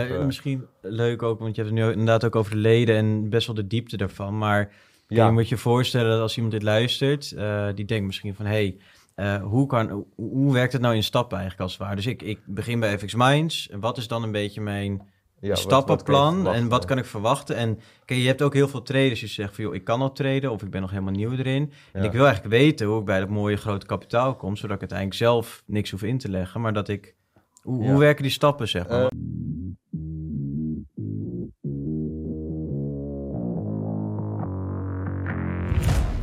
Uh, uh, misschien leuk ook, want je hebt het nu inderdaad ook over de leden en best wel de diepte daarvan. Maar ja. je moet je voorstellen dat als iemand dit luistert, uh, die denkt misschien van... hey, hoe, kan, hoe werkt het nou in stappen eigenlijk als het ware? Dus ik, ik begin bij FX Minds. Wat is dan een beetje mijn ja, stappenplan en wat kan ik verwachten? En kijk, je hebt ook heel veel traders die zeggen van... joh, ik kan al traden of ik ben nog helemaal nieuw erin. En ik wil eigenlijk weten hoe ik bij dat mooie grote kapitaal kom... zodat ik uiteindelijk zelf niks hoef in te leggen, maar dat ik... Hoe, hoe werken die stappen, zeg maar?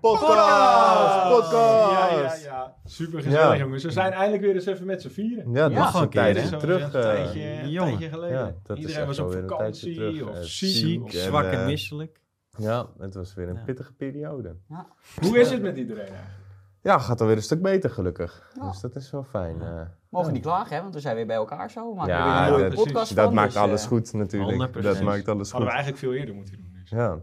podcast! Podcast! Ja, ja, ja. Super gezellig, jongens. We zijn eindelijk weer eens even met z'n vieren. Ja, dat ja, is een tijdje terug. Een tijdje, een tijdje geleden. Iedereen was op vakantie of ziek, of zwak en misselijk. Ja, het was weer een pittige periode. Hoe is het met iedereen eigenlijk? Ja, gaat alweer een stuk beter gelukkig. Dus dat is wel fijn. Uh, Mogen niet klagen, hè? want we zijn weer bij elkaar zo. We ja, weer een dat, podcast dat maakt dus, alles goed natuurlijk. 100%. Dat maakt alles goed. Hadden we eigenlijk veel eerder moeten doen. Dus. Ja.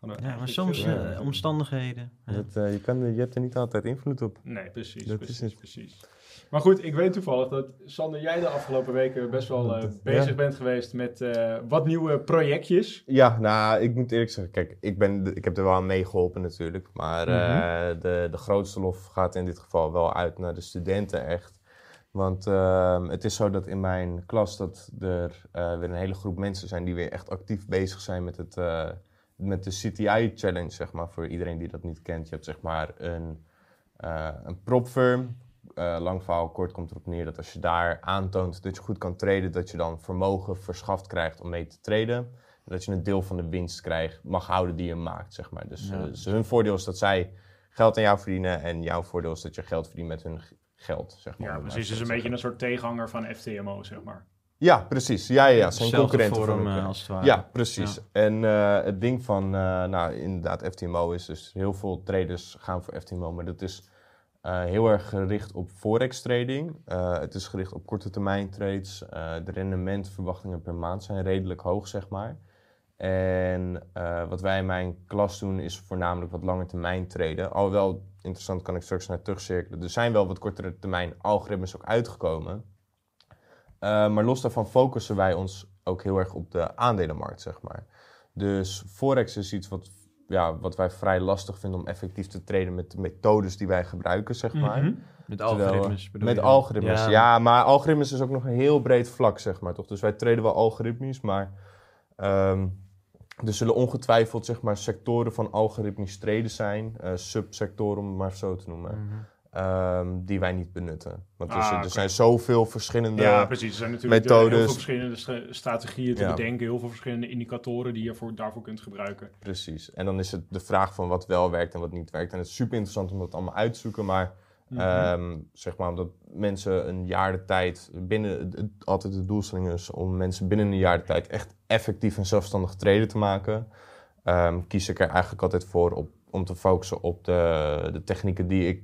Ja. Ja, maar soms uh, omstandigheden. Dat, uh, je, kan, je hebt er niet altijd invloed op. Nee, precies. Dat precies, is precies. Maar goed, ik weet toevallig dat Sander, jij de afgelopen weken best wel uh, bezig bent geweest met wat nieuwe projectjes. Ja, nou, ik moet eerlijk zeggen, kijk, ik, ben, ik heb er wel aan meegeholpen natuurlijk. Maar mm -hmm. de, de grootste lof gaat in dit geval wel uit naar de studenten echt. Want uh, het is zo dat in mijn klas dat er uh, weer een hele groep mensen zijn die weer echt actief bezig zijn met het, uh, met de CTI Challenge, zeg maar, voor iedereen die dat niet kent. Je hebt zeg maar een, uh, een propfirm. Uh, lang verhaal kort komt erop neer dat als je daar aantoont dat je goed kan traden, dat je dan vermogen verschaft krijgt om mee te traden. En dat je een deel van de winst krijgt, mag houden die je maakt, zeg maar. Dus, ja. uh, dus hun voordeel is dat zij geld aan jou verdienen en jouw voordeel is dat je geld verdient met hun geld, zeg maar. Ja, precies. Dus een beetje een soort tegenhanger van FTMO, zeg maar. Ja, precies. Ja, ja, ja. zijn concurrenten voor hem, uh, als het ware. Ja, precies. Ja. En uh, het ding van, uh, nou inderdaad, FTMO is dus heel veel traders gaan voor FTMO, maar dat is heel erg gericht op forex trading. het is gericht op korte termijn trades. de rendementverwachtingen per maand zijn redelijk hoog, zeg maar. En wat wij in mijn klas doen is voornamelijk wat lange termijn traden. Alhoewel, interessant kan ik straks naar terugcirkelen. Er zijn wel wat kortere termijn algoritmes ook uitgekomen. Uh, maar los daarvan focussen wij ons ook heel erg op de aandelenmarkt, zeg maar. Dus Forex is iets wat, ja, wat wij vrij lastig vinden om effectief te traden met de methodes die wij gebruiken, zeg maar. Mm -hmm. Met algoritmes bedoel Met je? algoritmes, ja. ja. Maar algoritmes is ook nog een heel breed vlak, zeg maar, toch? Dus wij traden wel algoritmisch, maar... Um, er zullen ongetwijfeld, zeg maar, sectoren van algoritmisch traden zijn. Uh, subsectoren, om het maar zo te noemen. Mm -hmm. Um, die wij niet benutten. Want ah, er, er, zijn zoveel verschillende ja, precies. Er zijn natuurlijk methodes. heel veel verschillende strategieën te ja. bedenken, heel veel verschillende indicatoren die je voor, daarvoor kunt gebruiken. Precies. En dan is het de vraag van wat wel werkt en wat niet werkt. En het is super interessant om dat allemaal uit te zoeken, maar mm -hmm. um, zeg maar omdat mensen een jaar de tijd binnen, het, altijd de doelstelling is om mensen binnen een jaar de tijd echt effectief en zelfstandig traden te maken, um, kies ik er eigenlijk altijd voor op, om te focussen op de, de technieken die ik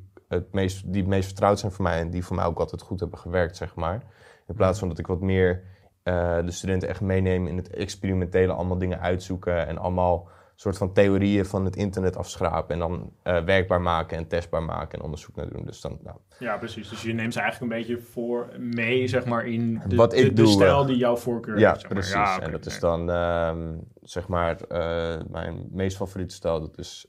meest, die het meest vertrouwd zijn voor mij en die voor mij ook altijd goed hebben gewerkt, zeg maar. In plaats van dat ik wat meer uh, de studenten echt meeneem in het experimentele, allemaal dingen uitzoeken en allemaal soort van theorieën van het internet afschrapen en dan uh, werkbaar maken en testbaar maken en onderzoek naar doen. Dus dan, nou. Ja, precies. Dus je neemt ze eigenlijk een beetje voor mee, zeg maar, in de, Wat ik de, doe, de stijl eh, die jouw voorkeur ja, heeft. Zeg precies. Ja, okay, en dat is dan, um, zeg maar, uh, mijn meest favoriete stijl, dat is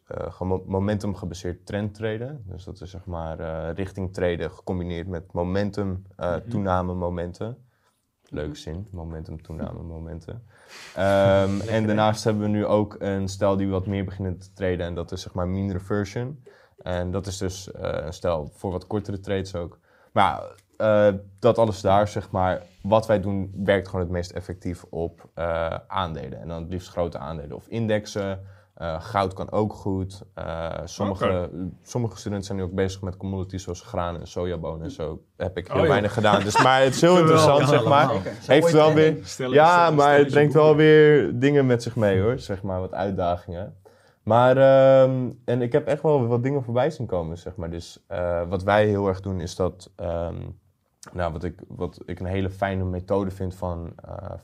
momentum gebaseerd trend traden. Dus dat is zeg maar richting traden gecombineerd met momentum, mm -hmm. toename momenten. Leuke zin, momentum, toename, momenten. Um, en daarnaast hebben we nu ook een stijl die wat meer beginnen te traden. En dat is zeg maar mean reversion. En dat is dus uh, een stijl voor wat kortere trades ook. Maar uh, dat alles daar, zeg maar, wat wij doen, werkt gewoon het meest effectief op uh, aandelen. En dan het liefst grote aandelen of indexen. Uh, goud kan ook goed. Uh, sommige, okay. sommige studenten zijn nu ook bezig met commodities zoals graan en sojabonen en zo. Heb ik heel oh, weinig gedaan. Dus, maar het is heel interessant, zeg maar. Okay. Heeft wel weer, ja, maar het brengt wel weer dingen met zich mee hoor. Zeg maar, wat uitdagingen. Maar, um, en ik heb echt wel wat dingen voorbij zien komen, zeg maar. Dus uh, wat wij heel erg doen is dat... Um, nou, wat ik, wat ik een hele fijne methode vind van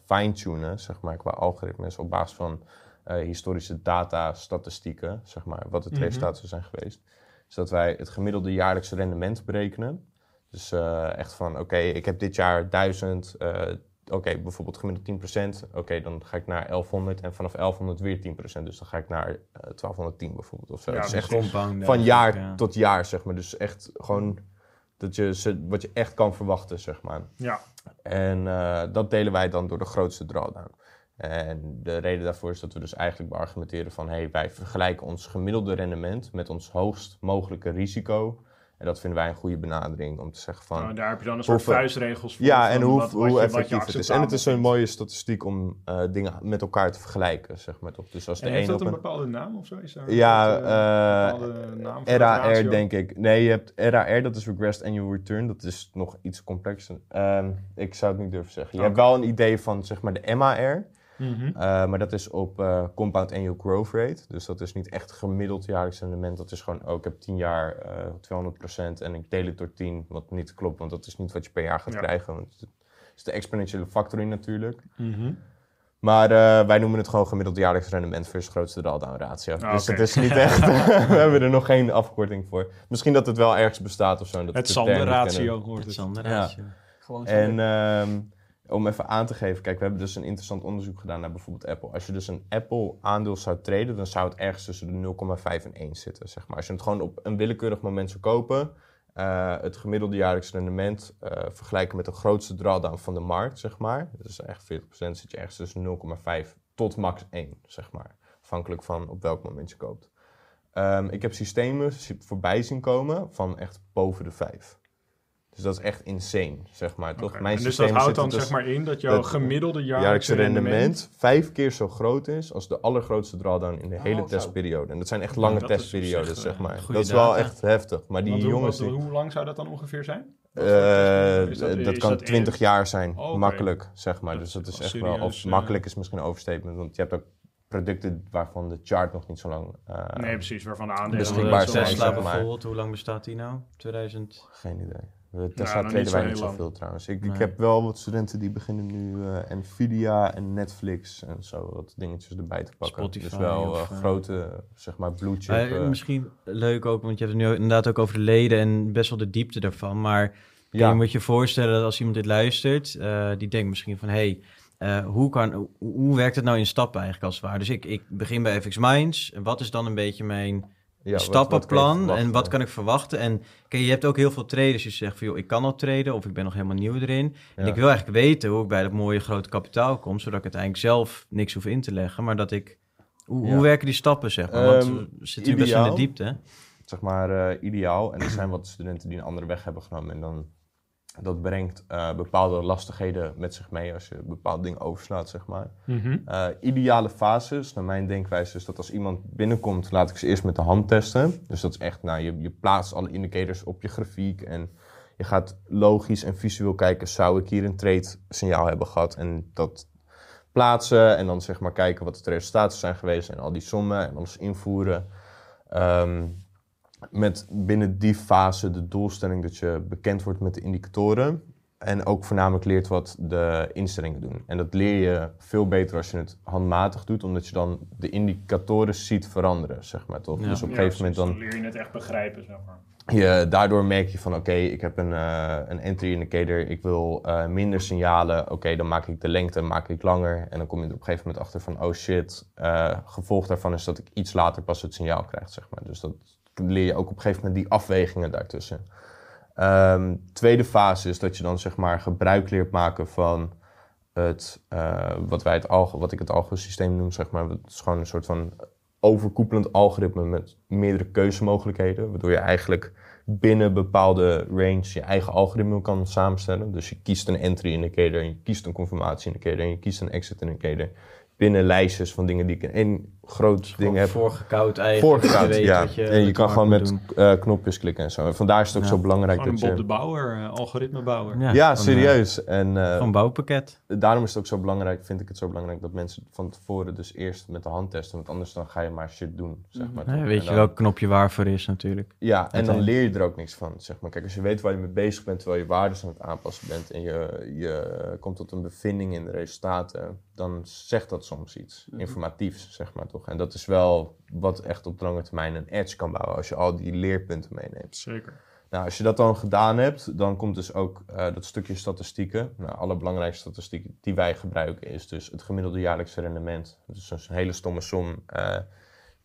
fine-tunen, zeg maar, qua algoritmes op basis van historische data, statistieken, zeg maar, wat het mm resultaten zijn geweest. Is dat wij het gemiddelde jaarlijkse rendement berekenen. Dus uh, echt van, oké, ik heb dit jaar 1000, uh, eh, oké, bijvoorbeeld gemiddeld 10%. Oké, dan ga ik naar 1100 en vanaf 1100 weer 10%. Dus dan ga ik naar 1210 bijvoorbeeld of zo. Ja, is echt van jaar tot jaar, zeg maar. Dus echt gewoon dat je, wat je echt kan verwachten, zeg maar. Ja. En dat delen wij dan door de grootste drawdown. En de reden daarvoor is dat we dus eigenlijk beargumenteren van... hey, wij vergelijken ons gemiddelde rendement met ons hoogst mogelijke risico... En dat vinden wij een goede benadering om te zeggen van... Nou, daar heb je dan een soort vuistregels voor. Ja, en hoe, wat, hoe effectief het is. En het is een mooie statistiek om uh, dingen met elkaar te vergelijken, zeg maar. Toch? Dus als de en heeft dat een, bepaalde naam of zo? Is daar ja, uh, RAR denk ik. Nee, je hebt RAR, dat is Regressed Annual Return. Dat is nog iets complexer. Um, ik zou het niet durven zeggen. Je hebt wel een idee van, zeg maar, de MAR... Mhm. Eh, maar dat is op uh, compound annual growth rate. Dus dat is niet echt gemiddeld jaarlijks rendement. Dat is gewoon, oh, ik heb 10 jaar uh, eh, 200% en ik deel het door 10. Wat niet klopt, want dat is niet wat je per jaar gaat krijgen. Want het is de exponentiële factoring natuurlijk. Mhm. Maar wij noemen het gewoon gemiddeld jaarlijks rendement versus grootste drawdown ratio. Ah, dus het is niet echt, we hebben er nog geen afkorting voor. Misschien dat het wel ergens bestaat of zo. Dat het Sander ratio wordt het. Sander ratio. Ja. Gewoon en ehm, om even aan te geven, kijk, we hebben dus een interessant onderzoek gedaan naar bijvoorbeeld Apple. Als je dus een Apple-aandeel zou traden, dan zou het ergens tussen de 0,5 en 1 zitten, zeg maar. Als je het gewoon op een willekeurig moment zou kopen, uh, het gemiddelde jaarlijks rendement uh, vergelijken met de grootste drawdown van de markt, zeg maar. Dus echt 40% zit je ergens tussen 0,5 tot max 1, zeg maar. Afhankelijk van op welk moment je koopt. Um, ik heb systemen voorbij zien komen van echt boven de 5. Dus dat is echt insane, zeg maar. Toch? Mijn en dus dat houdt dan dus zeg maar in dat jouw gemiddelde jaarlijkse rendement, vijf keer zo groot is als de allergrootste drawdown in de oh, hele testperiode. En dat zijn echt lange testperiodes, zeg maar. Dat is wel echt heftig. Maar die jongens... Hoe, hoe lang zou dat dan ongeveer zijn? Uh, dat, dat kan 20 jaar zijn, oh, makkelijk, zeg maar. dus dat is echt wel... Of uh, makkelijk is misschien een overstatement, want je hebt ook producten waarvan de chart nog niet zo lang... Uh, nee, precies, waarvan de aandelen... Beschikbaar zijn, Tesla bijvoorbeeld, hoe lang bestaat die nou? 2000? Geen idee. Tesla nou, treden wij niet zoveel trouwens. Ik, ik heb wel wat studenten die beginnen nu uh, Nvidia en Netflix en zo wat dingetjes erbij te pakken. Spotify dus wel uh, grote, zeg maar, blue chip. misschien leuk ook, want je hebt het nu inderdaad ook over de leden en best wel de diepte daarvan. Maar ja. je moet je voorstellen dat als iemand dit luistert, die denkt misschien van... Hey, hoe, kan, hoe werkt het nou in stappen eigenlijk als het ware? Dus ik, ik begin bij FX Minds. En wat is dan een beetje mijn ja, stappenplan wat, en wat kan ik verwachten. En kijk, je hebt ook heel veel traders die zeggen van joh, ik kan al traden of ik ben nog helemaal nieuw erin. En ik wil eigenlijk weten hoe ik bij dat mooie grote kapitaal kom, zodat ik uiteindelijk zelf niks hoef in te leggen, maar dat ik... Hoe, hoe werken die stappen, zeg maar? Want um, we zitten nu best in de diepte. Zeg maar, uh, ideaal. En er zijn wat studenten die een andere weg hebben genomen en dan dat brengt uh, bepaalde lastigheden met zich mee als je bepaalde dingen overslaat, zeg maar. Mm ideale fases, naar mijn denkwijze, is dat als iemand binnenkomt, laat ik ze eerst met de hand testen. Dus dat is echt, nou, je, je plaatst alle indicators op je grafiek en je gaat logisch en visueel kijken, zou ik hier een trade signaal hebben gehad en dat plaatsen en dan zeg maar kijken wat de resultaten zijn geweest en al die sommen en alles invoeren. Um, met binnen die fase de doelstelling dat je bekend wordt met de indicatoren. En ook voornamelijk leert wat de instellingen doen. En dat leer je veel beter als je het handmatig doet, omdat je dan de indicatoren ziet veranderen, zeg maar toch? Dus op een gegeven moment dan... dan leer je het echt begrijpen, zeg maar. Je, daardoor merk je van oké, ik heb een, uh, een entry indicator, ik wil uh, minder signalen. Oké, dan maak ik de lengte maak ik langer. En dan kom je er op een gegeven moment achter van oh shit, uh, gevolg daarvan is dat ik iets later pas het signaal krijg, zeg maar. Dus dat leer je ook op een gegeven moment die afwegingen daartussen. Um, tweede fase is dat je dan zeg maar gebruik leert maken van het, uh, wat, wij het alg wat ik het algoritme noem, zeg maar. Het is gewoon een soort van overkoepelend algoritme met meerdere keuzemogelijkheden, waardoor je eigenlijk binnen bepaalde range je eigen algoritme kan samenstellen. Dus je kiest een entry indicator, en je kiest een confirmatie indicator en je kiest een exit indicator binnen lijstjes van dingen die ik in groot ding heb. Voorgekoud eigenlijk. Voorgekoud, ja. je- en je kan gewoon met eh, knopjes klikken en zo. En vandaar is het ook Ja. zo belangrijk Gewoon een dat Bob de. Bouwer, eh, algoritmebouwer. Ja, Ja, van, eh, serieus. En eh, Gewoon bouwpakket. daarom is het ook zo belangrijk, vind ik het zo belangrijk, dat mensen van tevoren dus eerst met de hand testen. Want anders dan ga je maar shit doen, zeg maar. Ja, weet je welk knopje waarvoor is natuurlijk. Ja, en dan leer je er ook niks van. Zeg maar. Kijk, als je weet waar je mee bezig bent terwijl je waarden aan het aanpassen bent en je, je komt tot een bevinding in de resultaten, dan zegt dat soms iets informatiefs, zeg maar toch. En dat is wel wat echt op de lange termijn een edge kan bouwen als je al die leerpunten meeneemt. Zeker. Nou, als je dat dan gedaan hebt, dan komt dus ook eh, dat stukje statistieken. Nou, alle belangrijkste statistieken die wij gebruiken is dus het gemiddelde jaarlijkse rendement. Dus dat is een hele stomme som. Eh,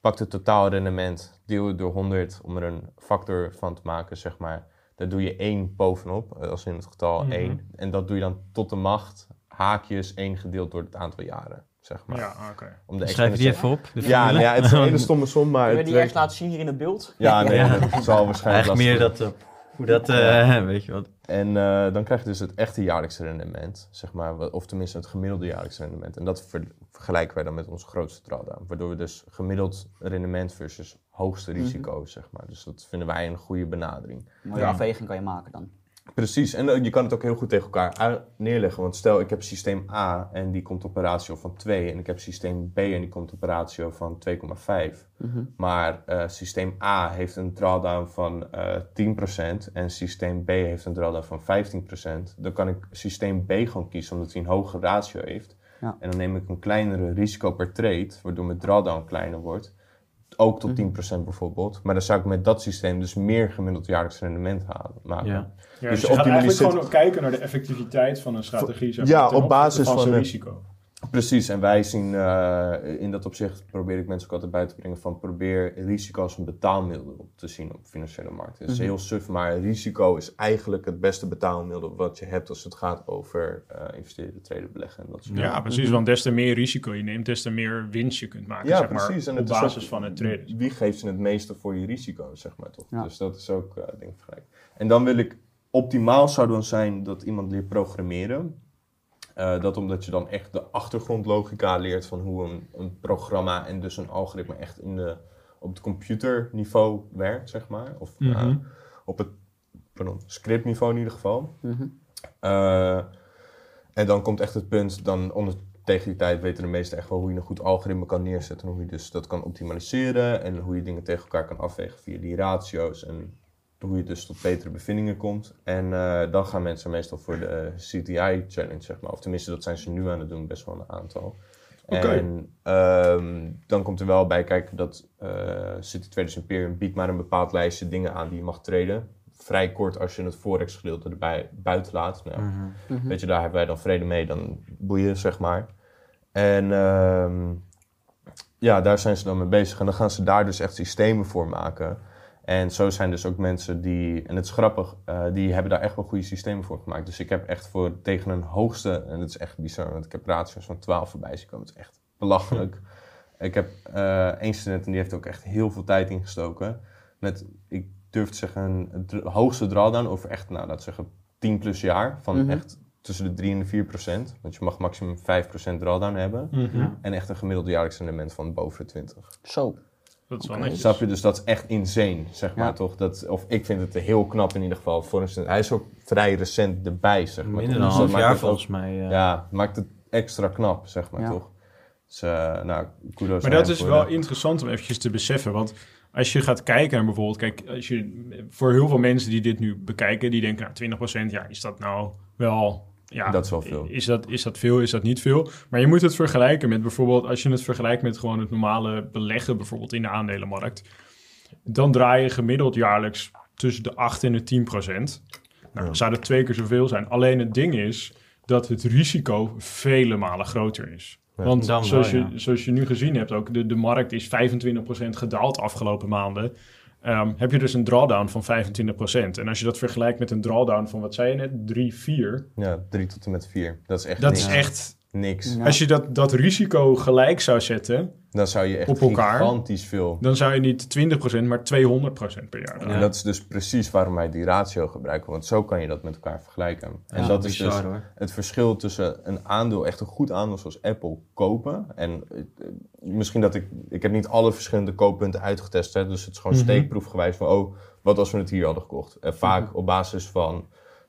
pak het totaalrendement, deel het door 100 om er een factor van te maken, zeg maar. Daar doe je 1 bovenop, eh, als in het getal Mhm. 1. En dat doe je dan tot de macht, haakjes 1 gedeeld door het aantal jaren, zeg maar. Ja, oké. Om de Schrijf je die even op? de Ja, nou ja, het is een hele stomme som, maar Kunnen we het die werkt- eerst laten zien hier in het beeld? Ja, nee, Ja. dat zal waarschijnlijk Eigenlijk meer dat, eh, hoe dat, eh, weet je wat. En eh, dan krijg je dus het echte jaarlijkse rendement, zeg maar, of tenminste het gemiddelde jaarlijkse rendement. En dat ver- vergelijken wij dan met onze grootste drawdown. Waardoor we dus gemiddeld rendement versus hoogste risico, zeg maar. Dus dat vinden wij een goede benadering. Mooie Ja. afweging kan je maken dan. Precies, en eh, je kan het ook heel goed tegen elkaar neerleggen. Want stel, ik heb systeem A en die komt op een ratio van 2. En ik heb systeem B en die komt op een ratio van 2,5. Maar eh, systeem A heeft een drawdown van eh 10% en systeem B heeft een drawdown van 15%. Dan kan ik systeem B gewoon kiezen omdat hij een hogere ratio heeft. Ja. En dan neem ik een kleinere risico per trade, waardoor mijn drawdown kleiner wordt. Ook tot 10% bijvoorbeeld. Maar dan zou ik met dat systeem dus meer gemiddeld jaarlijks rendement halen. maken. Ja. Ja, Dus dus je gaat eigenlijk optimaliseert- gewoon kijken naar de effectiviteit van een strategie. Zeg Ja, op basis van van risico. Precies, en wij zien eh, in dat opzicht probeer ik mensen ook altijd bij te brengen van probeer risico als een betaalmiddel te zien op financiële markten. Het is heel suf, maar risico is eigenlijk het beste betaalmiddel wat je hebt als het gaat over eh, investeren, traden, beleggen en dat soort Ja, precies. Want des te meer risico je neemt, des te meer winst je kunt maken. Ja, zeg maar, precies. En op het is basis ook- van het traden. Wie geeft je het meeste voor je risico, zeg maar toch? Ja. Dus dat is ook, eh denk ik, gelijk. En dan wil ik, optimaal zou dan zijn dat iemand leert programmeren. Eh, dat omdat je dan echt de achtergrondlogica leert van hoe een, een programma en dus een algoritme echt in de, op het computerniveau werkt, zeg maar. Of eh, Mhm. op het pardon, scriptniveau in ieder geval. Mhm. Eh, en dan komt echt het punt, dan onder, tegen die tijd weten de meesten echt wel hoe je een goed algoritme kan neerzetten. En hoe je dus dat kan optimaliseren en hoe je dingen tegen elkaar kan afwegen via die ratio's. En hoe je dus tot betere bevindingen komt. En eh, dan gaan mensen meestal voor de CTI-challenge, zeg maar. Of tenminste, dat zijn ze nu aan het doen, best wel een aantal. Oké. En ehm, dan komt er wel bij kijken dat eh City Traders Imperium biedt maar een bepaald lijstje dingen aan die je mag traden. Vrij kort als je het forex gedeelte erbij buiten laat. Nou, Mhm. Weet je, daar hebben wij dan vrede mee, dan boeien, zeg maar. En ehm, ja, daar zijn ze dan mee bezig. En dan gaan ze daar dus echt systemen voor maken. En zo zijn dus ook mensen die, en het is grappig, eh, die hebben daar echt wel goede systemen voor gemaakt. Dus ik heb echt voor tegen een hoogste, en dat is echt bizar, want ik heb ratio's van 12 voorbij zien komen. Het is echt belachelijk. Ik heb eh één student en die heeft ook echt heel veel tijd ingestoken. Met, ik durf te zeggen, een dr- hoogste drawdown over echt, nou we zeggen, 10 plus jaar. Van Mhm. echt tussen de 3 en de 4 procent. Want je mag maximum 5 procent drawdown hebben. Mhm. En echt een gemiddelde jaarlijks rendement van boven de 20. Zo. Dat is wel Oké. netjes. Snap je? Dus dat is echt insane, zeg maar Ja. toch? Dat, of ik vind het heel knap in ieder geval. Voor een. Hij is ook vrij recent erbij, zeg maar. Minder dan een Dus dat half jaar volgens mij. eh. Ja, maakt het extra knap, zeg maar Ja. toch? Dus, eh, nou, kudos Maar dat is wel de- interessant om eventjes te beseffen. Want als je gaat kijken naar bijvoorbeeld... Kijk, als je, voor heel veel mensen die dit nu bekijken... die denken, nou, 20%, ja, is dat nou wel... Ja, Dat is wel veel. Is dat, is dat veel, is dat niet veel? Maar je moet het vergelijken met bijvoorbeeld... als je het vergelijkt met gewoon het normale beleggen... bijvoorbeeld in de aandelenmarkt... dan draai je gemiddeld jaarlijks tussen de 8 en de 10 procent. Nou, Ja. zou dat twee keer zoveel zijn. Alleen het ding is dat het risico vele malen groter is. Ja. Want wel, zoals, je, ja. zoals je nu gezien hebt, ook de, de markt is 25% gedaald de afgelopen maanden. Ehm, heb je dus een drawdown van 25%. En als je dat vergelijkt met een drawdown van, wat zei je net, 3, 4. Ja, 3 tot en met 4. Dat is echt Dat niks. is echt niks. Ja. Als je dat, dat risico gelijk zou zetten, Dan zou je echt Op elkaar. gigantisch veel... dan zou je niet 20%, maar 200% per jaar. En dat is dus precies waarom wij die ratio gebruiken. Want zo kan je dat met elkaar vergelijken. En Ja, dat is dus hoor. het verschil tussen een aandeel, echt een goed aandeel zoals Apple, kopen. En eh, misschien dat ik... Ik heb niet alle verschillende kooppunten uitgetest. Hè, dus het is gewoon Mhm. steekproefgewijs van... Oh, wat als we het hier hadden gekocht? En vaak op basis van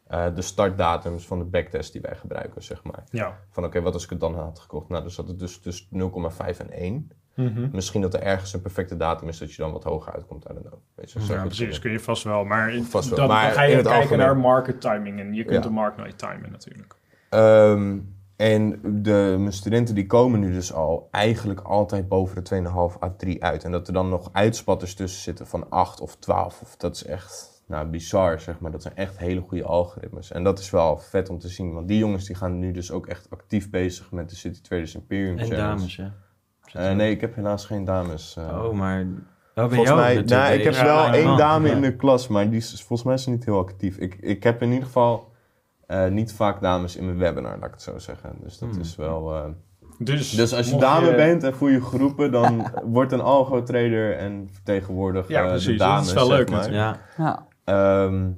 eh, de startdatums van de backtest die wij gebruiken, zeg maar. Ja. Van oké, wat als ik het dan had gekocht? Nou, dan zat het dus tussen 0,5 en 1. Mhm. Misschien dat er ergens een perfecte datum is dat je dan wat hoger uitkomt. I don't know. Weet je, Ja, precies, kunnen. kun je vast wel. Maar, Vast wel. Dan, Maar dan ga je kijken algemeen- naar market timing. En je kunt Ja. de markt nooit timen natuurlijk. Ehm, en de, mijn studenten die komen nu dus al eigenlijk altijd boven de 2,5 à 3 uit. En dat er dan nog uitspatters tussen zitten van 8 of 12. Of dat is echt nou, bizar, zeg maar. Dat zijn echt hele goede algoritmes. En dat is wel vet om te zien. Want die jongens die gaan nu dus ook echt actief bezig met de City Traders Imperium En Challenge. dames, ja. Eh, nee, ik heb helaas geen dames. eh. Oh, maar... Oh, ben Volgens mij, nou, ik heb wel Ja, één man. dame Ja. in de klas, maar die is volgens mij is ze niet heel actief. Ik, ik heb in ieder geval eh, niet vaak dames in mijn webinar, laat ik het zo zeggen. Dus dat Hmm. is wel... eh, Dus, dus als je dame bent en voel je geroepen, dan wordt een algo-trader en vertegenwoordig Ja, eh, precies. de Dat is dames. wel leuk maar. natuurlijk. Ja, Ja. Ehm,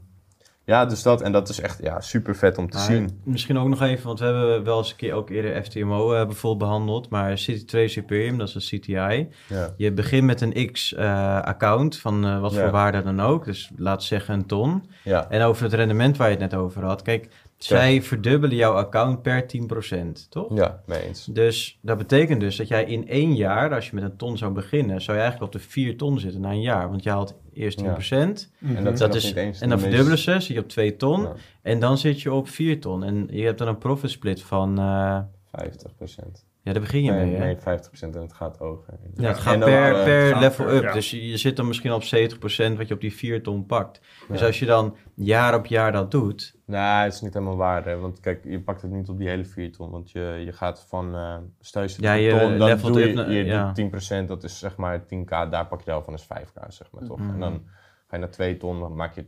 ja, dus dat. En dat is echt ja, super vet om te maar zien. misschien ook nog even, want we hebben wel eens een keer ook eerder FTMO eh, bijvoorbeeld behandeld, maar City Trace Imperium, dat is een CTI. Ja. Je begint met een X-account van eh, wat Ja. voor waarde dan ook, dus laat zeggen een ton. Ja. En over het rendement waar je het net over had, kijk, zij verdubbelen jouw account per 10%, toch? ja, mee eens. Dus dat betekent dus dat jij in één jaar, als je met een ton zou beginnen, zou je eigenlijk op de 4 ton zitten na een jaar. Want je haalt eerst 10%. Ja. En, En dat, Mhm. dat is, en dan meest- verdubbelen ze, zit je op 2 ton. Ja, En dan zit je op 4 ton. En je hebt dan een profit split van, eh, 50 procent. Ja, daar begin je Nee, mee, hè? nee, 50 procent en het gaat hoger. Ja, het gaat en per, eh, per level up. ja. Dus je, je zit dan misschien op 70% wat je op die 4 ton pakt. Dus Ja. als je dan jaar op jaar dat doet, Nee, het is niet helemaal waar. Hè? Want kijk, je pakt het niet op die hele 4 ton. Want je, je gaat van, eh stel je Ja, je ton, dan doe up je, naar- je ja. doet 10%, dat is zeg maar 10k, daar pak je de helft van is 5k, zeg maar toch. Mhm. En dan ga je naar 2 ton, dan maak je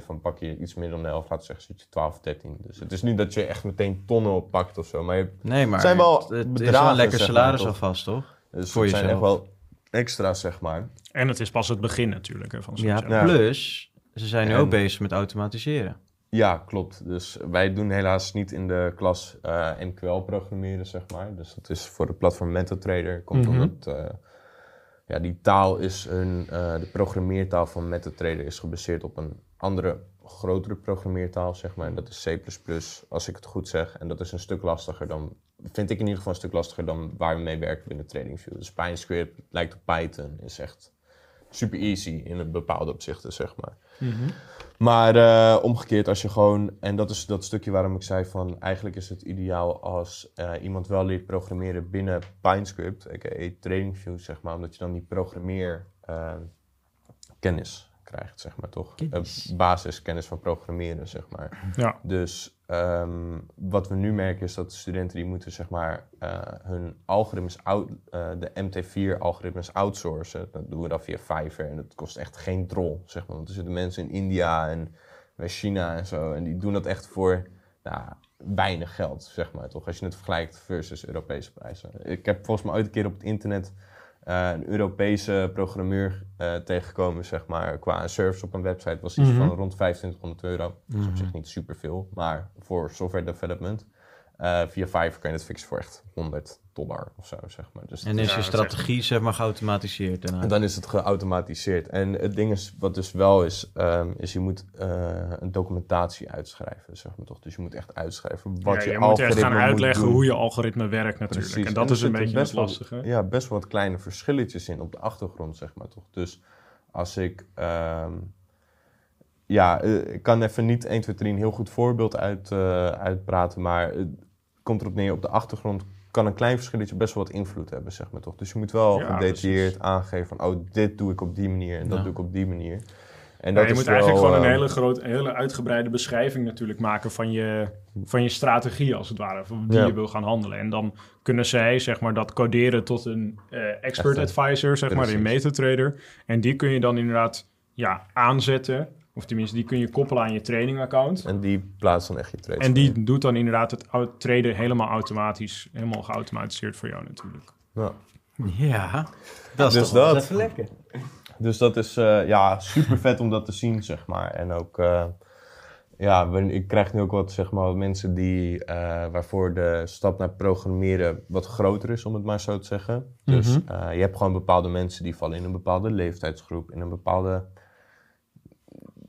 2,2 van, pak je iets meer dan de helft, laten we zeggen, zit je 12, 13. Dus het is niet dat je echt meteen tonnen oppakt of zo, maar je, nee, maar zijn wel het, het is wel een lekker zeg maar, salaris toch? alvast, toch? dus Voor het zijn echt jezelf. wel extra's, zeg maar. En het is pas het begin natuurlijk hè, van zo'n Ja, plus, ze zijn nu En- ook bezig met automatiseren. Ja, klopt. Dus wij doen helaas niet in de klas eh MQL programmeren, zeg maar. Dus dat is voor het platform MetaTrader. Komt Mhm. omdat eh, ja, die taal is een, eh, de programmeertaal van MetaTrader is gebaseerd op een andere, grotere programmeertaal, zeg maar. En dat is C++, als ik het goed zeg. En dat is een stuk lastiger dan, vind ik in ieder geval een stuk lastiger dan waar we mee werken binnen TradingView. Dus PyScript lijkt op Python, is echt super easy in een bepaalde opzichten, zeg maar. Mhm. Maar eh, omgekeerd, als je gewoon, en dat is dat stukje waarom ik zei van eigenlijk is het ideaal als eh, iemand wel leert programmeren binnen PineScript, a.k.a. TradingView, zeg maar, omdat je dan die programmeer eh, krijgt, zeg maar toch? Kennis. Eh, basiskennis van programmeren, zeg maar. Ja. Dus ehm, wat we nu merken is dat de studenten die moeten zeg maar eh, hun algoritmes, out, eh, de MT4-algoritmes outsourcen. Dat doen we dan via Fiverr en dat kost echt geen drol, zeg maar. Want er zitten mensen in India en bij China en zo en die doen dat echt voor nou, weinig geld, zeg maar toch? Als je het vergelijkt versus Europese prijzen. Ik heb volgens mij ooit een keer op het internet een Europese programmeur eh, tegengekomen, zeg maar, qua een service op een website was iets Mhm. van rond 2500 euro. Dat is op Mhm. zich niet superveel, maar voor software development eh, via Fiverr kan je het fixen voor echt 100 dollar of zo, zeg maar. Dus En is je strategie zeg maar geautomatiseerd daarna? en dan is het geautomatiseerd. En het ding is, wat dus wel is, ehm, is je moet eh, een documentatie uitschrijven, zeg maar toch. Dus je moet echt uitschrijven wat Ja, je, je moet echt gaan uitleggen doen. hoe je algoritme werkt natuurlijk. Precies. En dat is een beetje het best wel- lastige. Ja, best wel wat kleine verschilletjes in op de achtergrond, zeg maar toch. Dus als ik... ehm, ja, eh, ik kan even niet 1, 2, 3 een heel goed voorbeeld uit, eh, uitpraten, maar komt erop neer, op de achtergrond kan een klein verschilletje best wel wat invloed hebben, zeg maar toch. Dus je moet wel Ja, gedetailleerd precies. aangeven van, oh, dit doe ik op die manier en dat Ja. doe ik op die manier. En Ja, dat je is moet wel, eigenlijk gewoon een eh, hele, groot, een hele uitgebreide beschrijving natuurlijk maken van je, van je strategie als het ware, van wie Ja. je wil gaan handelen. En dan kunnen zij zeg maar dat coderen tot een eh, expert Echt, advisor, zeg maar, in precies. MetaTrader. En die kun je dan inderdaad ja, aanzetten Of tenminste, die kun je koppelen aan je training-account. En die plaatst dan echt je trades. En die doet dan inderdaad het traden helemaal automatisch, helemaal geautomatiseerd voor jou natuurlijk. Ja. Ja, dat is Dus toch dat. even lekker. Dus dat is eh, ja, super vet om dat te zien, zeg maar. En ook, eh, ja, ik krijg nu ook wat, zeg maar, mensen die, eh, waarvoor de stap naar programmeren wat groter is, om het maar zo te zeggen. Dus Mhm. eh, je hebt gewoon bepaalde mensen die vallen in een bepaalde leeftijdsgroep, in een bepaalde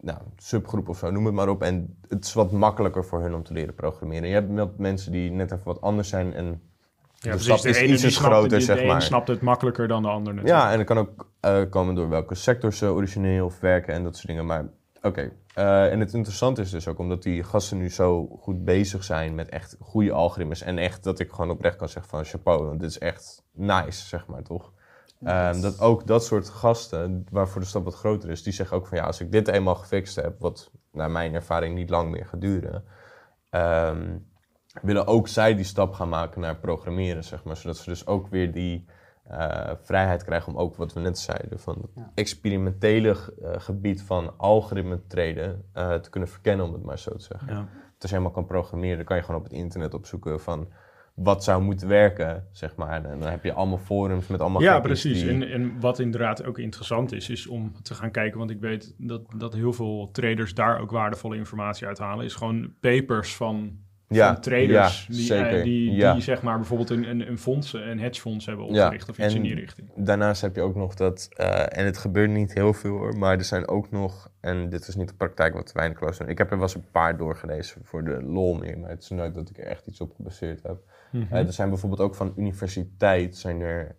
nou, subgroep of zo, noem het maar op. En het is wat makkelijker voor hun om te leren programmeren. Je hebt mensen die net even wat anders zijn en Ja, de stap is snapt- groter, zeg de maar. snapt het makkelijker dan de ander natuurlijk. Ja, en dat kan ook eh, komen door welke sector ze origineel of werken en dat soort dingen. Maar oké, Eh, en het interessante is dus ook omdat die gasten nu zo goed bezig zijn met echt goede algoritmes. En echt dat ik gewoon oprecht kan zeggen van chapeau, want dit is echt nice, zeg maar toch. Ehm, dat ook dat soort gasten, waarvoor de stap wat groter is, die zeggen ook van ja, als ik dit eenmaal gefixt heb, wat naar mijn ervaring niet lang meer gaat duren, ehm, willen ook zij die stap gaan maken naar programmeren, zeg maar. Zodat ze dus ook weer die eh, vrijheid krijgen om ook wat we net zeiden, van het Ja. experimentele eh, gebied van algoritme treden eh, te kunnen verkennen, om het maar zo te zeggen. Ja. Als je helemaal kan programmeren, dan kan je gewoon op het internet opzoeken van wat zou moeten werken, zeg maar. En dan heb je allemaal forums met allemaal Ja, precies. die- En, en wat inderdaad ook interessant is, is om te gaan kijken, want ik weet dat, dat heel veel traders daar ook waardevolle informatie uit halen, is gewoon papers van, ja, van traders ja, die, zeker. eh, die, ja. die zeg maar bijvoorbeeld een, een, een fonds, een hedgefonds hebben opgericht of iets en- in die richting. Daarnaast heb je ook nog dat, eh, en het gebeurt niet heel veel hoor, maar er zijn ook nog, en dit is niet de praktijk wat weinig klas doen. Ik heb er wel eens een paar doorgelezen voor de lol meer, maar het is nooit dat ik er echt iets op gebaseerd heb. Mhm. Eh, er zijn bijvoorbeeld ook van universiteit, zijn er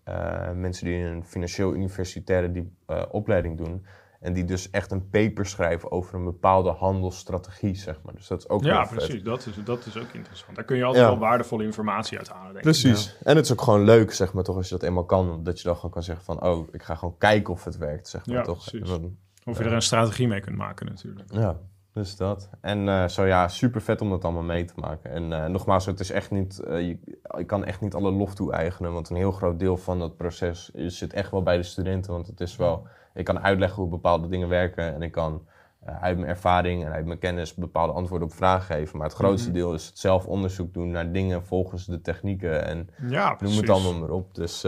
mensen die een financieel universitaire die, opleiding doen. En die dus echt een paper schrijven over een bepaalde handelsstrategie, zeg maar. Dus dat is ook ja, vet. precies. Dat is, dat is ook interessant. Daar kun je altijd Ja. wel waardevolle informatie uit halen, denk ik. Precies. En het is ook gewoon leuk, zeg maar, toch, als je dat eenmaal kan. Dat je dan gewoon kan zeggen van, oh, ik ga gewoon kijken of het werkt, zeg maar, Ja, toch. precies. Dan- Of je er een strategie mee kunt maken natuurlijk. Ja, dus dat. En eh, zo ja, super vet om dat allemaal mee te maken. En eh, nogmaals, het is echt niet, je, je kan echt niet alle lof toe-eigenen, want een heel groot deel van dat proces is, zit echt wel bij de studenten. Want het is wel, ik kan uitleggen hoe bepaalde dingen werken en ik kan uit mijn ervaring en uit mijn kennis bepaalde antwoorden op vragen geven. Maar het grootste Mhm. deel is het zelf onderzoek doen naar dingen volgens de technieken en Ja, noem het allemaal maar op. Dus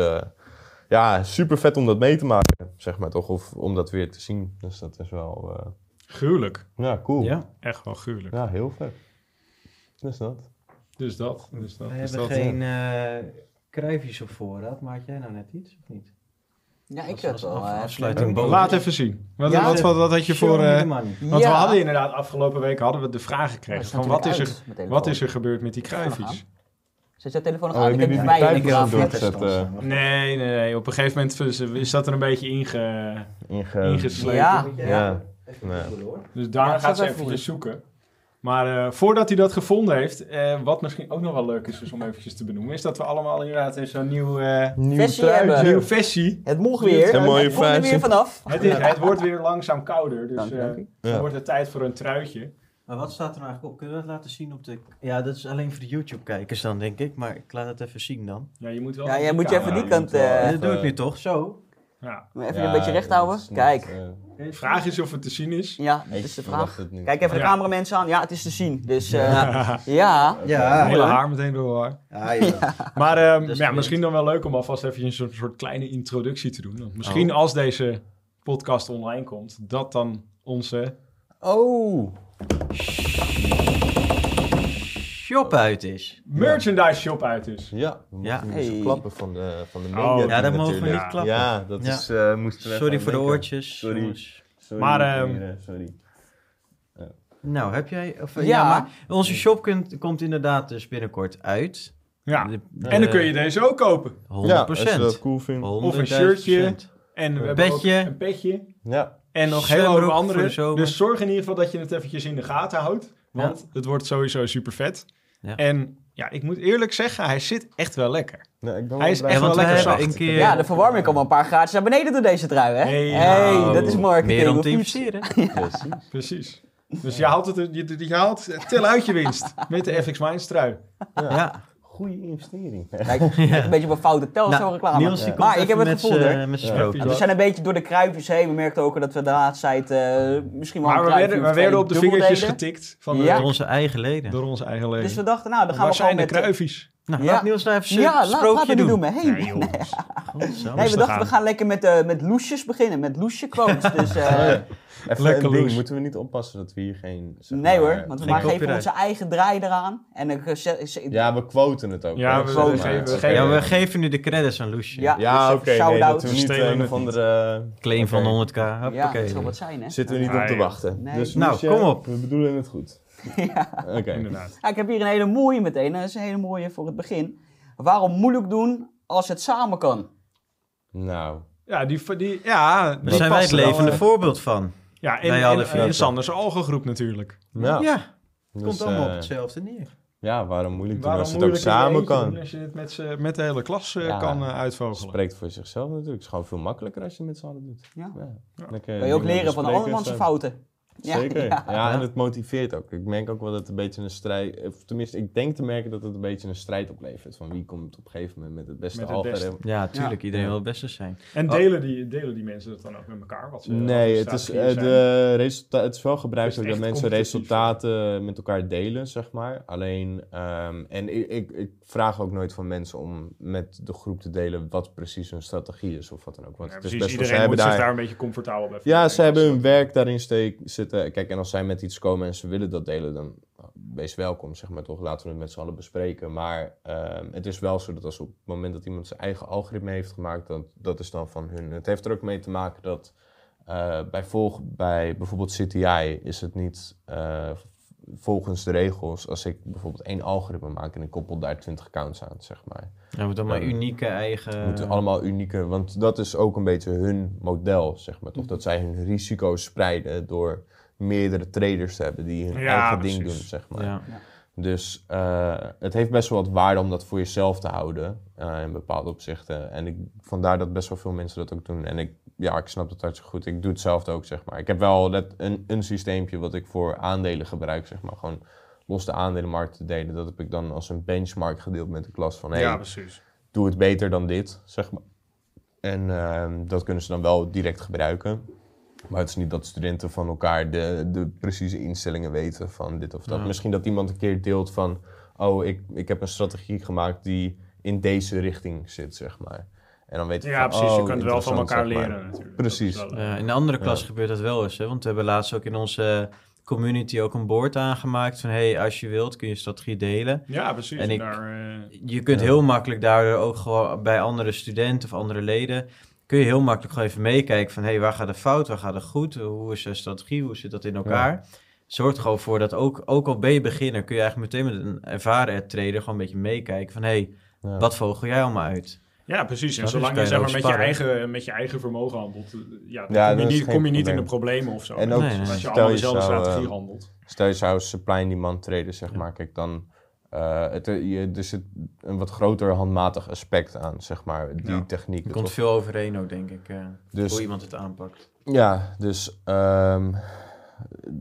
ja, super vet om dat mee te maken, zeg maar toch, of om dat weer te zien. Dus dat is wel, Gruwelijk. ja, cool. Ja. Echt wel gruwelijk. Ja, heel vet. Dus dat. Dus dat. Dus dat. We dus hebben dat. geen eh kruifjes op voorraad. Maar had jij nou net iets, of niet? Ja, ik had wel. eh, afsluiting. Laat even zien. Wat, Ja. wat, wat, wat had je voor... eh, want we Ja. hadden inderdaad afgelopen week hadden we de vraag gekregen. Ja, van wat is, er, wat is er gebeurd met die kruifjes? Zet jouw telefoon nog Oh, aan? ik heb die bij je. Nee, nee, nee. Op een gegeven moment is- dat er een beetje inge, Inge... ingeslepen. Ja. Ja. Even Nee. googlen, hoor. Dus daar Ja, gaat ze even eventjes zoeken. Maar eh, voordat hij dat gevonden heeft, eh, wat misschien ook nog wel leuk is dus om eventjes te benoemen, is dat we allemaal inderdaad in zo'n nieuw, eh Nieuw Versie hebben. versie. Het mocht weer. Een mooie Het komt er weer vanaf. Het, is, het wordt weer langzaam kouder, dus eh, dan Ja. wordt het tijd voor een truitje. Maar wat staat er nou eigenlijk op? Kunnen we dat laten zien op de... Ja, dat is alleen voor de YouTube-kijkers dan, denk ik. Maar ik laat het even zien dan. Ja, je moet wel... Ja, jij moet je even die kant... eh, dat doe ik nu toch? Zo. Ja. Even een beetje recht houden. niet, Kijk. Vraag is of het te zien is. Ja, dat is de vraag. Kijk even de Ja. cameramensen aan. Ja, het is te zien. Dus eh, ja. Ja. hele haar meteen door haar. Ja, ja. Maar ehm, ja, misschien dan wel leuk om alvast even een soort, soort kleine introductie te doen. Want misschien Oh. als deze podcast online komt, dat dan onze... Oh! Shop uit is. merchandise shop uit is. Ja, we mochten Ja. zo Hey. klappen van de, van de Oh, media. Ja, dat mogen we niet klappen. Ja, dat Ja. is... eh, moesten we Sorry voor de oortjes. Sorry. Sorry, Maar, ehm, sorry. Nou, heb jij... Of, ja. Ja. maar onze shop kunt, komt inderdaad dus binnenkort uit. Ja. De- En dan kun je deze ook kopen. 100 Ja, als je dat cool vindt. Of een shirtje. En we Een ook petje. een petje. Ja. En nog heel veel andere. Dus zorg in ieder geval dat je het eventjes in de gaten houdt. Want het wordt sowieso super vet. Ja. En ja, ik moet eerlijk zeggen, hij zit echt wel lekker. Nee, ik ben Hij is blij. echt wel we lekker zacht. een keer Ja, de verwarming komt wel een paar graadjes naar beneden door deze trui, hè? Hey, hey, nou. dat is marketing. meer om te investeren. Precies. Precies. Dus je haalt het, je, je haalt tel uit je winst met de FX Minds trui. Ja. Goede investering. Kijk, een beetje op een foute tel zo Nou, reclame. Niels, die komt maar ik heb het gevoel, hè. we zijn een beetje door de kruifjes heen. We merkten ook dat we de laatste tijd eh, misschien wel Maar een we werden, we werden op de vingertjes deden. getikt van de. Door onze eigen leden. door onze eigen leden. Dus we dachten, nou, dan gaan Waar we gewoon zijn de met... kruifies? Nou, Ja. laat Niels nou even zijn Ja, laat, sprookje laten we die doen. Hey. Nee, zo. Nee, we dachten, we gaan lekker met, eh met loesjes beginnen. Met loesje quotes. Dus, eh, Even Lekker een ding, loes. moeten we niet oppassen dat we hier geen... zeg nee maar, hoor, want we geen maar geven onze eigen draai eraan. En Ja, we quoten het ook. Ja, we- geven- we geven- Ja, we geven nu de credits aan Loesje. Ja. Ja, Dus oké. even nee, shout-out. dat we niet een of andere... Claim van Oké. 100k. ja, dat zal wat zijn hè. Zitten we niet Ja, op te ja. wachten. Nee. Dus Nou, kom op. We bedoelen het goed. Oké. Inderdaad. Ja, ik heb hier een hele mooie meteen. Dat is een hele mooie voor het begin. Waarom moeilijk doen als het samen kan? Nou, Ja, die, die, ja, Daar zijn wij het levende voorbeeld van. Ja, en, Wij en, en. Sanders algengroep natuurlijk. ja. Ja, het Dus, komt allemaal op eh, hetzelfde neer. Ja, waarom moeilijk doen Waarom als het ook je samen kan? doen Als je het met, z'n- met de hele klas eh, Ja. kan eh, uitvogelen. Spreekt voor zichzelf natuurlijk. Het is gewoon veel makkelijker als je het met z'n allen doet. Ja. Lekker Kan je ook leren van de andermans zo. fouten. Ja, Zeker. ja. Ja. en het motiveert ook. Ik merk ook wel dat het een beetje een strijd... Of tenminste, ik denk te merken dat het een beetje een strijd oplevert. Van wie komt op een gegeven moment met het beste Met het. Ja, tuurlijk. Iedereen wil het beste zijn. En delen die, delen die mensen dat dan ook met elkaar? Wat ze, Nee, wat het is, eh, de resulta het is wel gebruikelijk dat mensen resultaten met elkaar delen, zeg maar. Alleen, ehm, en ik, ik, ik vraag ook nooit van mensen om met de groep te delen wat precies hun strategie is of wat dan ook. Want Ja, het is precies, best wel, ze iedereen hebben moet zich daar... een beetje comfortabel bij Ja, ze hebben hun werk daarin steek, zitten. Kijk, en als zij met iets komen en ze willen dat delen, dan nou, wees welkom, zeg maar toch. Laten we het met z'n allen bespreken. Maar ehm, het is wel zo dat als op het moment dat iemand zijn eigen algoritme heeft gemaakt, dan, dat is dan van hun. Het heeft er ook mee te maken dat eh, bij, bij bijvoorbeeld CTI is het niet eh, volgens de regels, als ik bijvoorbeeld één algoritme maak en ik koppel daar 20 accounts aan, zeg maar. Ja, moet allemaal Ja. unieke eigen... Het moeten allemaal unieke, want dat is ook een beetje hun model, zeg maar toch? Dat zij hun risico's spreiden door meerdere traders te hebben die hun Ja, eigen ding doen, zeg maar. Ja. Dus eh, het heeft best wel wat waarde om dat voor jezelf te houden eh, in bepaalde opzichten. En ik, vandaar dat best wel veel mensen dat ook doen. En ik, ja, ik snap dat hartstikke goed. Ik doe hetzelfde ook, zeg maar. Ik heb wel net een, een systeempje wat ik voor aandelen gebruik, zeg maar. Gewoon los de aandelenmarkt te delen. Dat heb ik dan als een benchmark gedeeld met de klas van... Hey, Ja, precies. doe het beter dan dit, zeg maar. En ehm, dat kunnen ze dan wel direct gebruiken. Maar het is niet dat studenten van elkaar de, de precieze instellingen weten van dit of dat. Ja. Misschien dat iemand een keer deelt van... oh, ik, ik heb een strategie gemaakt die in deze richting zit, zeg maar. En dan weten we Ja, van, precies. oh, je kunt wel van elkaar zeg maar. leren natuurlijk. Precies. Wel, in de andere klas Ja. gebeurt dat wel eens. Hè? Want we hebben laatst ook in onze community ook een board aangemaakt. Van hey, als je wilt kun je strategie delen. ja, precies. En ik- daar, eh, Je kunt Ja. heel makkelijk daardoor ook gewoon bij andere studenten of andere leden... kun je heel makkelijk gewoon even meekijken van... hey, waar gaat het fout, waar gaat het goed? Hoe is de strategie, hoe zit dat in elkaar? Zorgt er gewoon voor dat ook, ook al ben je beginner... kun je eigenlijk meteen met een ervaren trader gewoon een beetje meekijken van... hey, Ja. wat vogel jij allemaal uit? ja, precies. En je? zolang Dus je zeg maar, met, je eigen, met je eigen vermogen handelt, eh, ja, dan Ja, kom, je niet, kom je niet in de problemen of zo. En ook, Nee, als je allemaal dezelfde strategie eh, handelt. Stel je zou supply and demand traden, zeg maar. Kijk, dan... eh het, je, er zit een wat groter handmatig aspect aan, zeg maar. Die Ja. techniek. Er komt veel overeen ook, denk ik. eh, Dus hoe iemand het aanpakt. Ja, dus ehm,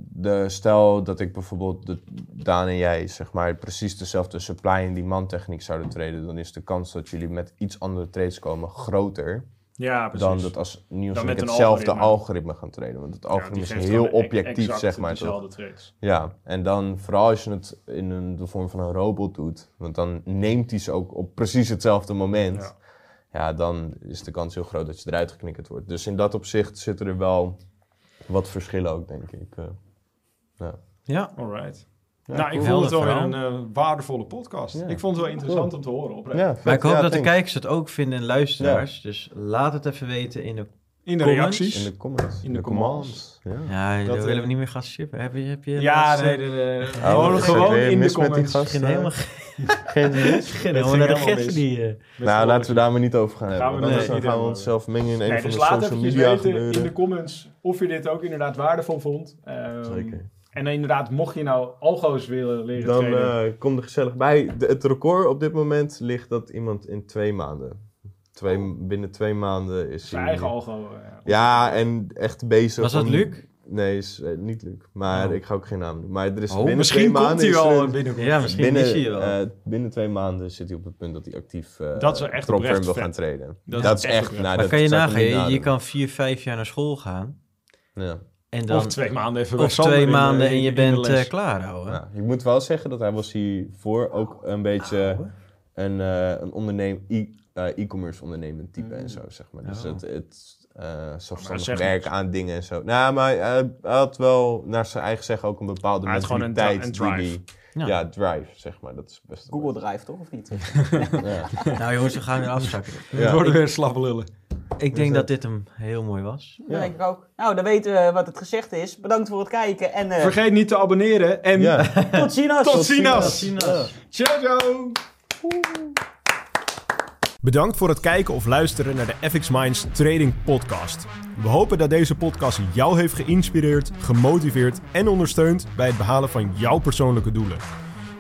de, stel dat ik bijvoorbeeld, de, Daan en jij, zeg maar, precies dezelfde supply en demand techniek zouden treden, dan is de kans dat jullie met iets andere trades komen groter Ja, precies. dan dat als met hetzelfde algoritme. algoritme. gaan traden. Want het algoritme is heel e- objectief, zeg maar. Dezelfde trades. Ja, en dan vooral als je het in een, de vorm van een robot doet, want dan neemt hij ze ook op precies hetzelfde moment. Ja. Ja. dan is de kans heel groot dat je eruit geknikkerd wordt. Dus in dat opzicht zitten er wel wat verschillen ook, denk ik. eh. ja. Ja, Alright. Ja, nou, ik vond het wel een eh, waardevolle podcast. Ja. Ik vond het wel interessant om te horen. Oprecht. Ja, maar ik hoop Ja, dat de kijkers het ook vinden en luisteraars. Dus laat het even weten in de... In de Comments? reacties. In de comments. In de commands. Ja. Ja, Dat, eh, willen we niet meer gaan shippen. Heb je, heb je Ja, nee, de, de, Oh, gewoon, gewoon in de mis met die comments. gast? Begin helemaal, Geen helemaal ging naar de die... eh, Nou, laten we daar maar niet over gaan hebben. Gaan we nee, dan gaan we onszelf mengen in een Nee, van dus de laat social media weten gebeuren. in de comments of je dit ook inderdaad waardevol vond. Ehm, Zeker. En inderdaad, mocht je nou algo's willen leren Dan traden. eh, kom er gezellig bij. De- het record op dit moment ligt dat iemand in twee maanden. Twee, binnen twee maanden is zijn hij... eigen algo. eh, Ja, en echt bezig Was dat om- Luc? Nee, is eh, niet Luc. Maar Oh. ik ga ook geen naam noemen. Maar er is Oh, binnen Misschien twee komt maanden hij wel een- binnen. Ja, misschien binnen, wel. eh, binnen twee maanden zit hij op het punt dat hij actief eh Dat is echt wil vet. gaan treden. Dat Dat, is echt. Nou, maar dat kan je nagaan, je, je kan vier, vijf jaar naar school gaan. Ja. En dan, Of twee maanden even bij of Sander twee in en je bent eh, klaar, ouwe. Ja, ik moet wel zeggen dat hij was hiervoor ook een beetje een, eh, een onderneem, e- eh, e-commerce ondernemend type en zo, zeg maar. Dus Oh. het, het eh, zelfstandig zeg werken aan dingen en zo. Nou, maar hij, hij had wel naar zijn eigen zeggen ook een bepaalde Hij had gewoon een dra- mentaliteit. een drive. die- Ja. ja. drive, zeg maar. Dat is best Google Drive toch, of niet? Ja. Nou jongens, we gaan weer afzakken. We Ja. worden weer slappe lullen. Ik denk dat dit hem heel mooi was. Dat denk ik ook. Nou, dan weten we wat het gezegd is. Bedankt voor het kijken en eh, Vergeet niet te abonneren en Ja. tot ziens. tot ziens. Ciao, ciao. Bedankt voor het kijken of luisteren naar de FX Minds Trading Podcast. We hopen dat deze podcast jou heeft geïnspireerd, gemotiveerd en ondersteund bij het behalen van jouw persoonlijke doelen.